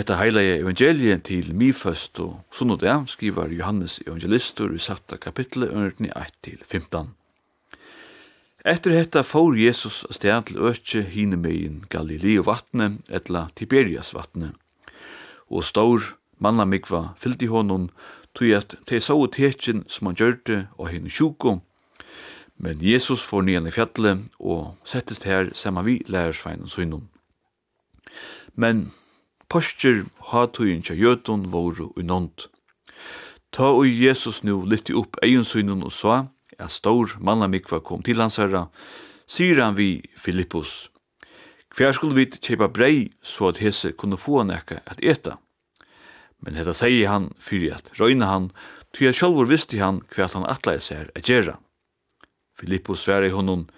Etta heilige evangeliet til Miføst og Sunnodag skriver Johannes evangelistur i satta kapitlet under 1-15. Etter hetta får Jesus sted til økje hinemegin Galileo vatne, etla Tiberias vatne. Og stor manna mikva fyldi honom, tog at te så tekin som han gjørte og hine sjuko, men Jesus får nyan i fjallet og settest her saman vi lærersveinen sunnum. Men Postur hatuin tja jötun voru i. Ta og Jesus nu lytti upp eionsynun og sa, at stor manna mikva kom til hans herra, sier han vi Filippus, hver skulle vi kjepa brei så at hese kunne få han ekka at eta? Men hetta sier han fyrir at røyna han, ty at sjálfur visti han hva han atleis er at gjerra. Filippus sver i honom,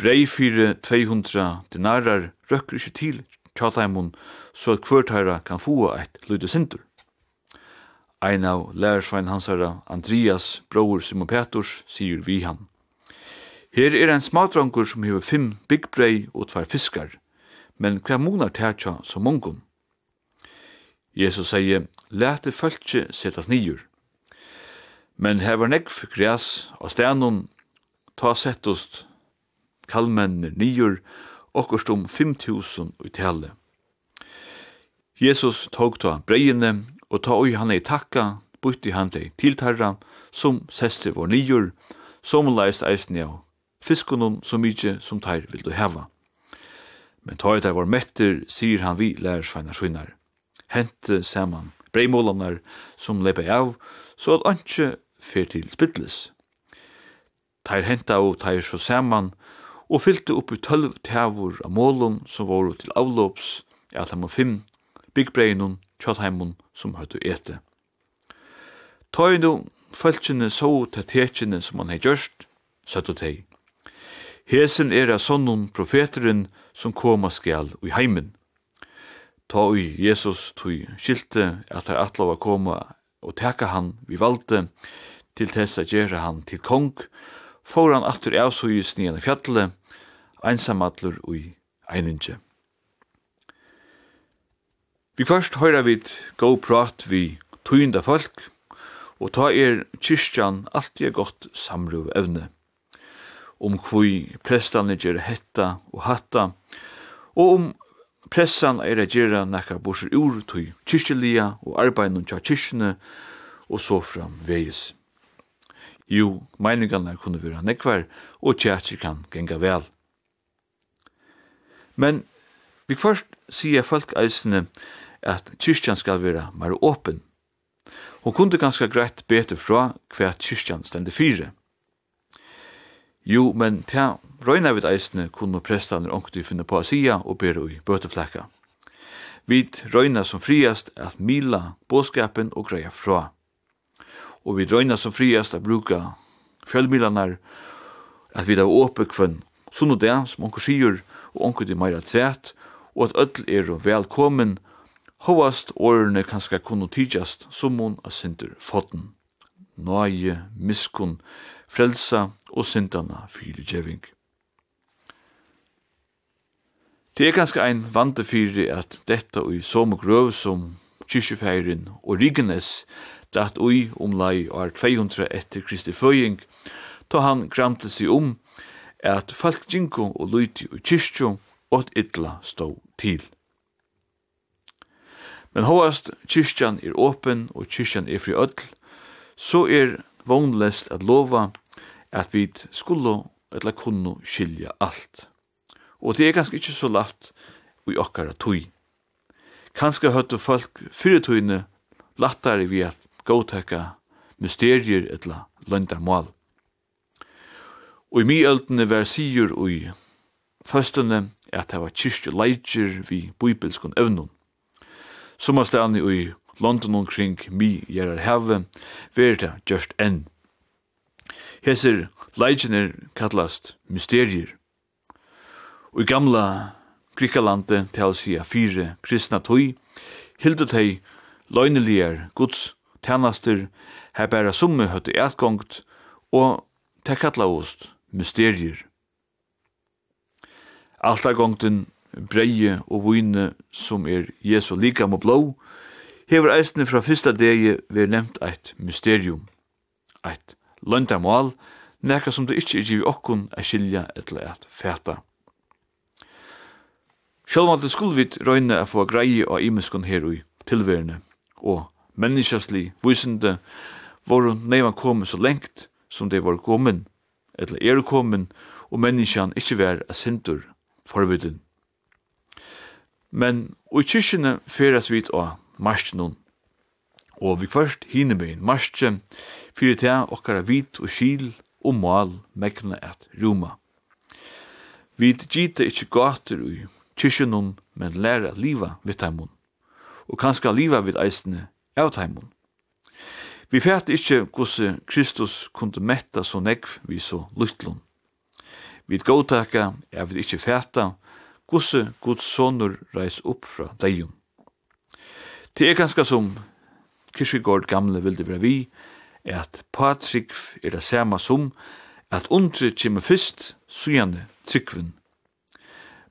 brei fyrir 200 dinarar røkker ikkje til tjataimun, så at hvert kan få eit lyde sindur. Ein av lærersvein hans herra, Andreas, bror Simon Peters, sier vi han. Her er ein smadrangur som hever fem byggbrei og tvær fiskar, men hver munar tætja som mongum? Jesus sier, lete fölkje setas nýjur. Men hever nekv græs og stenon, ta settust kalmennir nýjur, okkurst om 5.000 i tale. Jesus tog ta bregjene, og ta oi han ei takka, bytti han dei tiltarra, som sester vår nyur, som leist eisne av fiskunum så mykje som teir vil du heva. Men ta eit var metter, sier han vi lærersveinar svinnar. Hente saman breimålanar som lepe av, så at anki fer til spittles. Teir henta og teir så saman, og fyllte upp i tølv tævur av målum som voru til avlops, i allam og fimm byggbreinun tjallheimun som høytu ete. Tøy nu fölkjene så til tekjene som han hei gjørst, søttu teg. Hesen er av sånnen profeteren som koma skal i heimen. Ta ui Jesus tui skilte at han atlava koma og teka han vi valde til tessa gjerra han til kong, får han atur avsugis nian i fjallet, einsamallur ui i eininge. Vi først høyra vi gå prat vi tøynda folk, og ta er kyrkjan alltid godt samru evne. Om kvui prestane gjer hetta og hatta, og om pressan er a gjerra nekka borsur ur tøy kyrkjelia og arbeidnum tja kyrkjene, og så fram vegis. Jo, meiningarna kunne vera nekvar, og tjatsi kan genga vel. Men vi først sier folk eisne, at kyrkjan skal vera mer åpen. Hon kunde ganske greit bete fra hva kyrkjan stende fire. Jo, men ta røyna vid eisne kunne prestaner ångte finne på asia og bero i bøteflekka. Vi røyna som friast at mila båskapen og greia fra. Og vi røyna som friast at bruka fjellmilanar at vi da åpe kvann sunn og det som onkur sier og onkur det meira træt og at öll er velkommen og hovast årene kanskje kunne tidjast som hun av sinter fotten. Nøye, miskun, frelsa og sintana fyrir djeving. Det er kanska ein vante fyrir at detta og i som grøv som kyrkjefeirin og Rigenes datt ui omlai år 200 etter Kristi føying, ta han kramte seg om at folk jinko og luiti og kyrkjo og et illa stå til. Men hoast kyrkjan er åpen og kyrkjan er fri öll, så er vognlest at lova at vi skulle eller kunne skilja alt. Og det er ganske ikkje så latt i okkara tui. Kanske høttu folk fyrirtøyne lattare vi at gåtekka mysterier etla løndarmål. Og i miøldene var sigur og i føstene at det var kyrkje leidjer vi bibelskon evnum sommerstene i London omkring mi gjerar heve, veri det just enn. Hesir leikjener kallast mysterier. Og i gamla Grikalandet til å sija fire kristna tøy, hildet hei løgneligar gods tænaster, her bæra summe høtte etgångt, og te kalla ost mysterier breie og vune som er Jesu likam og blå, hever eisne fra fyrsta degi vi nevnt eit mysterium, eit løndamål, nekka som det ikkje er givet okkun a skilja etla et fæta. Sjálv alt skulle vi røyne a få greie av imeskon her ui tilværende, og menneskjastli vysende voru neivan komme så lengt som de var kommen, etla er kommen, og menneskjan ikkje vær a sintur forvidin. Men og i kyrkjene feres vi av marsjen. Og vi først hinner med en marsje, fyrir til okkara vit og skil og mal mekna et roma. Vi gita ikkje gater ui kyrkjennom, men læra liva vidt heimun. Og kanska liva vidt eisne av heimun. Vi fært ikkje gosse Kristus kunde metta så negv vi så lytlun. Vi gåtaka er vi ikkje fæta gosse Guds sonur reis upp fra deion. Det er ganske som Kirkegård gamle vilde være vi, er at patrikv er det samme som at undre kjemme fyrst, sujane trikven.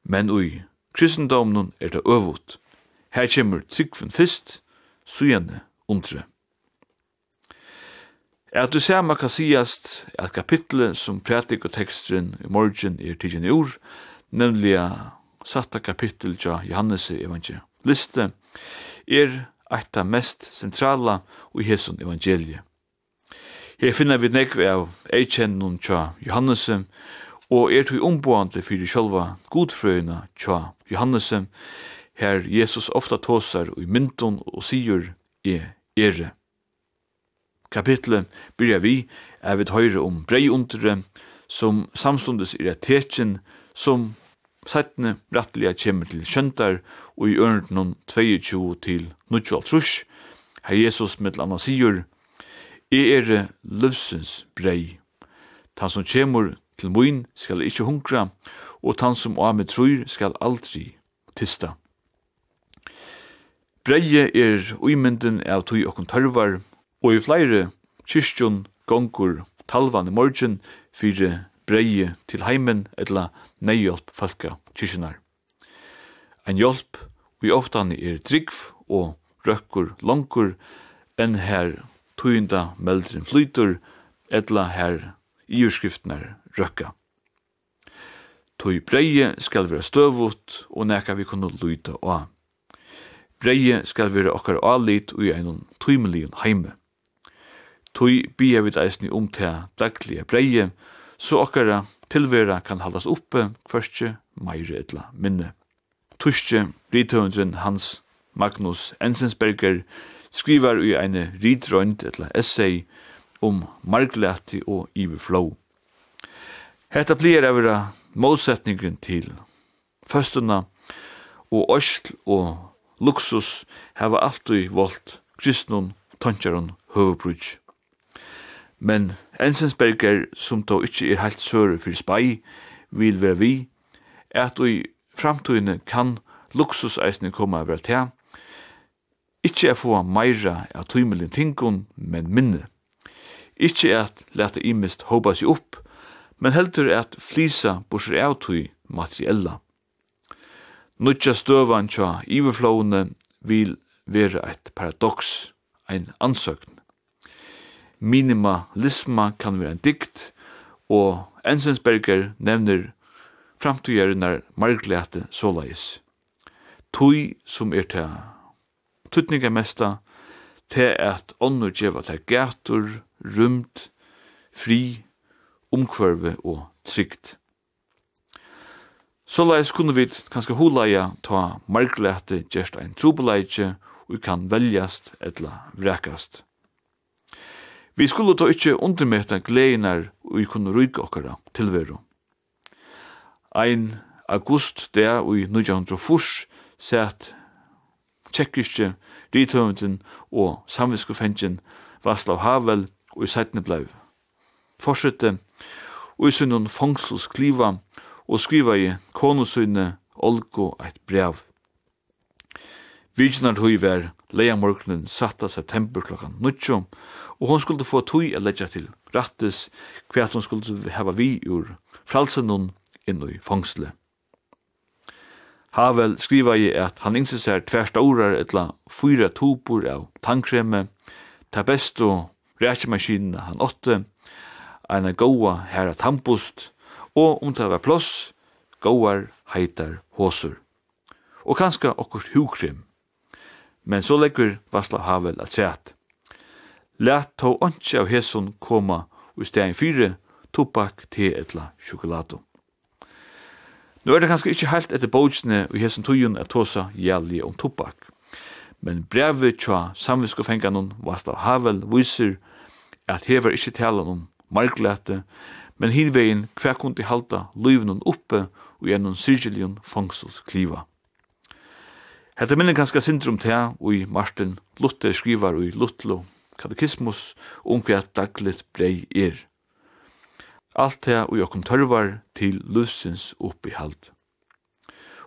Men ui, kristendomnen er det øvut. Her kjemmer trikven fyrst, sujane undre. At du samme kan sigast at kapitlet som pratik og tekstren i morgen er tidsin i ord, nemlig satta kapittel ja Johannes evangelie. Liste er av mest sentrala i Jesu evangelie. Her finner vi nekve av eikjennun tja Johannes og er tui omboande fyrir sjolva godfrøyna tja Johannes her Jesus ofta tåsar i myndun og sigur e ere. Kapitlet byrja vi er vi høyre om brei undre som samstundes er tekjen som settene rettelig kommer til kjøntar og i ørenden 22 til 28. Her Jesus med landa sier, «Jeg er løvsens brei. Tan som kommer til moin skal ikkje hunkra, og tan som av med trur skal aldri tista.» Breie er uimynden av tui okkom tørvar, og i flere kyrstjon gongur talvan i morgen fyrir breie til heimen etla neihjelp falka kyrkjunar. Ein hjelp vi ofta er drikv og røkkur langur enn her tøynda meldrin flytur etla her iurskriftnar røkka. Tøy breie skal vera støvut og neka vi kunne luta og Breie skal vera okkar alit ui einon tøymelion heime. Tøy bia vid eisni om til daglige breie, så okkara tilvera kan haldas uppe kvørstje meire etla minne. Tuske rithøvendren Hans Magnus Ensensberger skriver i eine ritrønd etla essay om marglati og iverflow. Hetta blir evra målsetningen til Førstuna og Øsl og Luxus hava alltid valgt kristnun, tøntjaron, høvebrudj. Men Ensensberger, som då ikkje er heilt søre fyrir spai, vil vera vi, at i framtøyne kan luksuseisne koma av vera til, ikkje er få meira av tøymelin tingun, men minne. Ikkje at leta imist hopa seg opp, men heldur er at flisa bursir av tøy materiella. Nutja støvan tja iverflåene vil vera eit paradoks, ein ansøkn minimalisma kan være en dikt, og Ensensberger nevner framtidgjørenar marglete såleis. Tui som er til tutninga mesta, til at ånder djeva til gator, rumt, fri, omkvarve og trygt. Såleis kunne vi kanskje hulaia ta marglete gjerst ein trobeleitje, og kan veljast etla vrekast. Vi skulle då ikkje undermeta gleinar og kunne ryga okkara tilveru. Ein august der i furs sett tjekkiske rithøvendin og samviskofengjen Vaslav Havel og i sætne bleiv. Forsette og i sønnen fangsels kliva og skriva i konusunne Olgo eit brev. Viginar hui var leia Morgnen, satta september klokkan 9, og hon skulle få tøy a leggja til rattis hva hon skulle hava vi ur fralsenun inn i fangsle. Havel skriva i at han ingsi seg tver staurar etla fyra topur av tannkreme, ta besto rækjemaskinen han åtte, eina goa herra tampust, og om det var plåss, goar heitar hosur. Og kanska okkurs hukrim men så legger vasla Havel at sæt. Læt to ontsi av hesson koma og stegin fyre tobak, te etla sjokolato. Nå er det kanskje ikke helt etter bodsene og hesson tujun at tosa gjeldig om tobak. Men brevet tja samviskofenganon Vaslav Havel viser at hever ikkje tala om marklete, men hinvegin hver kundi halda løyvnun uppe og gjennom syrgelion fangstels kliva. Hetta minnen ganska syndrom til og Martin Luther skrivar og i Lutlo katekismus om hva dagligt brei er. Alt det og jokum tørvar til lusins oppihald.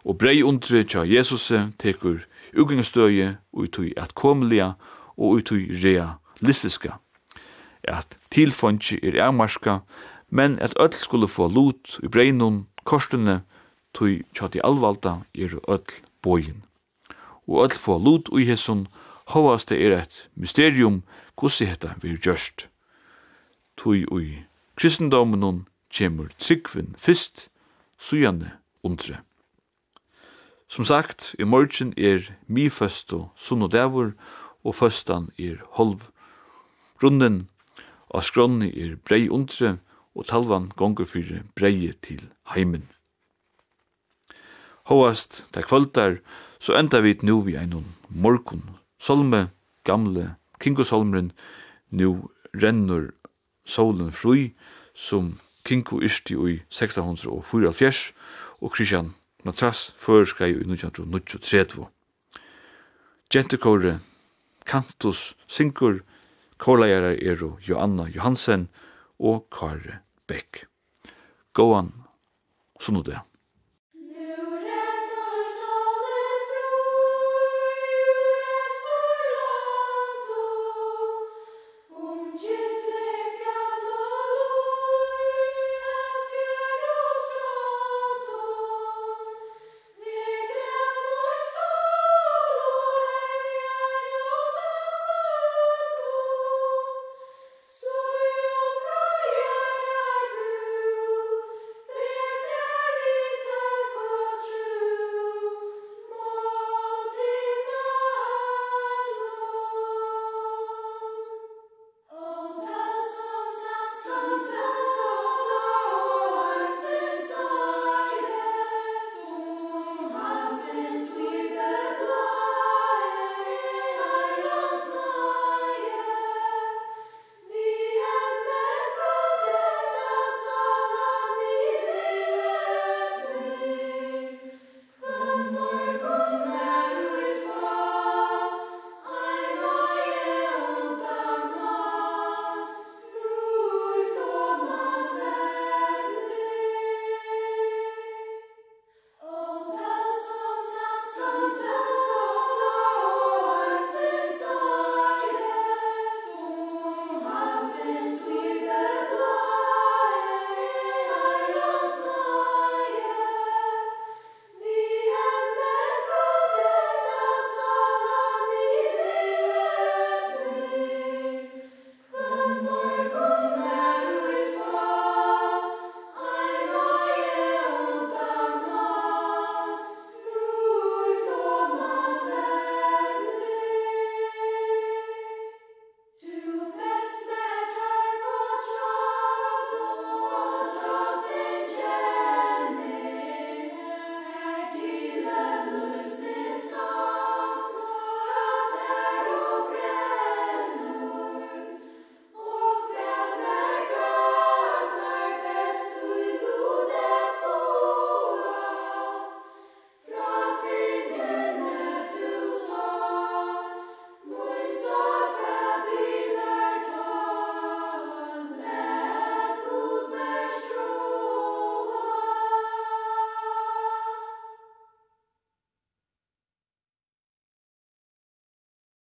Og brei undre tja Jesus tekur ugenstøye og tui at komlia og tui rea listiska. At tilfondsi er ermarska, men at öll skulle få lut i breinun korsene tui tja di alvalda er öll boin og öll få lut ui hesson, hovaste er et mysterium kussi hetta vir gjørst. Tui ui kristendomenon kjemur tryggvin fyrst, sujane undre. Som sagt, i morgen er mi først og sunn og dævur, og førstan er holv. Runden av skronni er brei undre, og talvan gonger fyrir brei til heimen. Håast, det kvöldar, så enda vi nu vi ein morgun. Solme, gamle, kinkosolmren, nu rennur solen frui, som kinko ishti i 1674, og Christian Matras føreskai i 1930. Gentekore, Kantus, Sinkur, korleierar eru Joanna Johansen og Kare Beck. Gåan, sunnu det.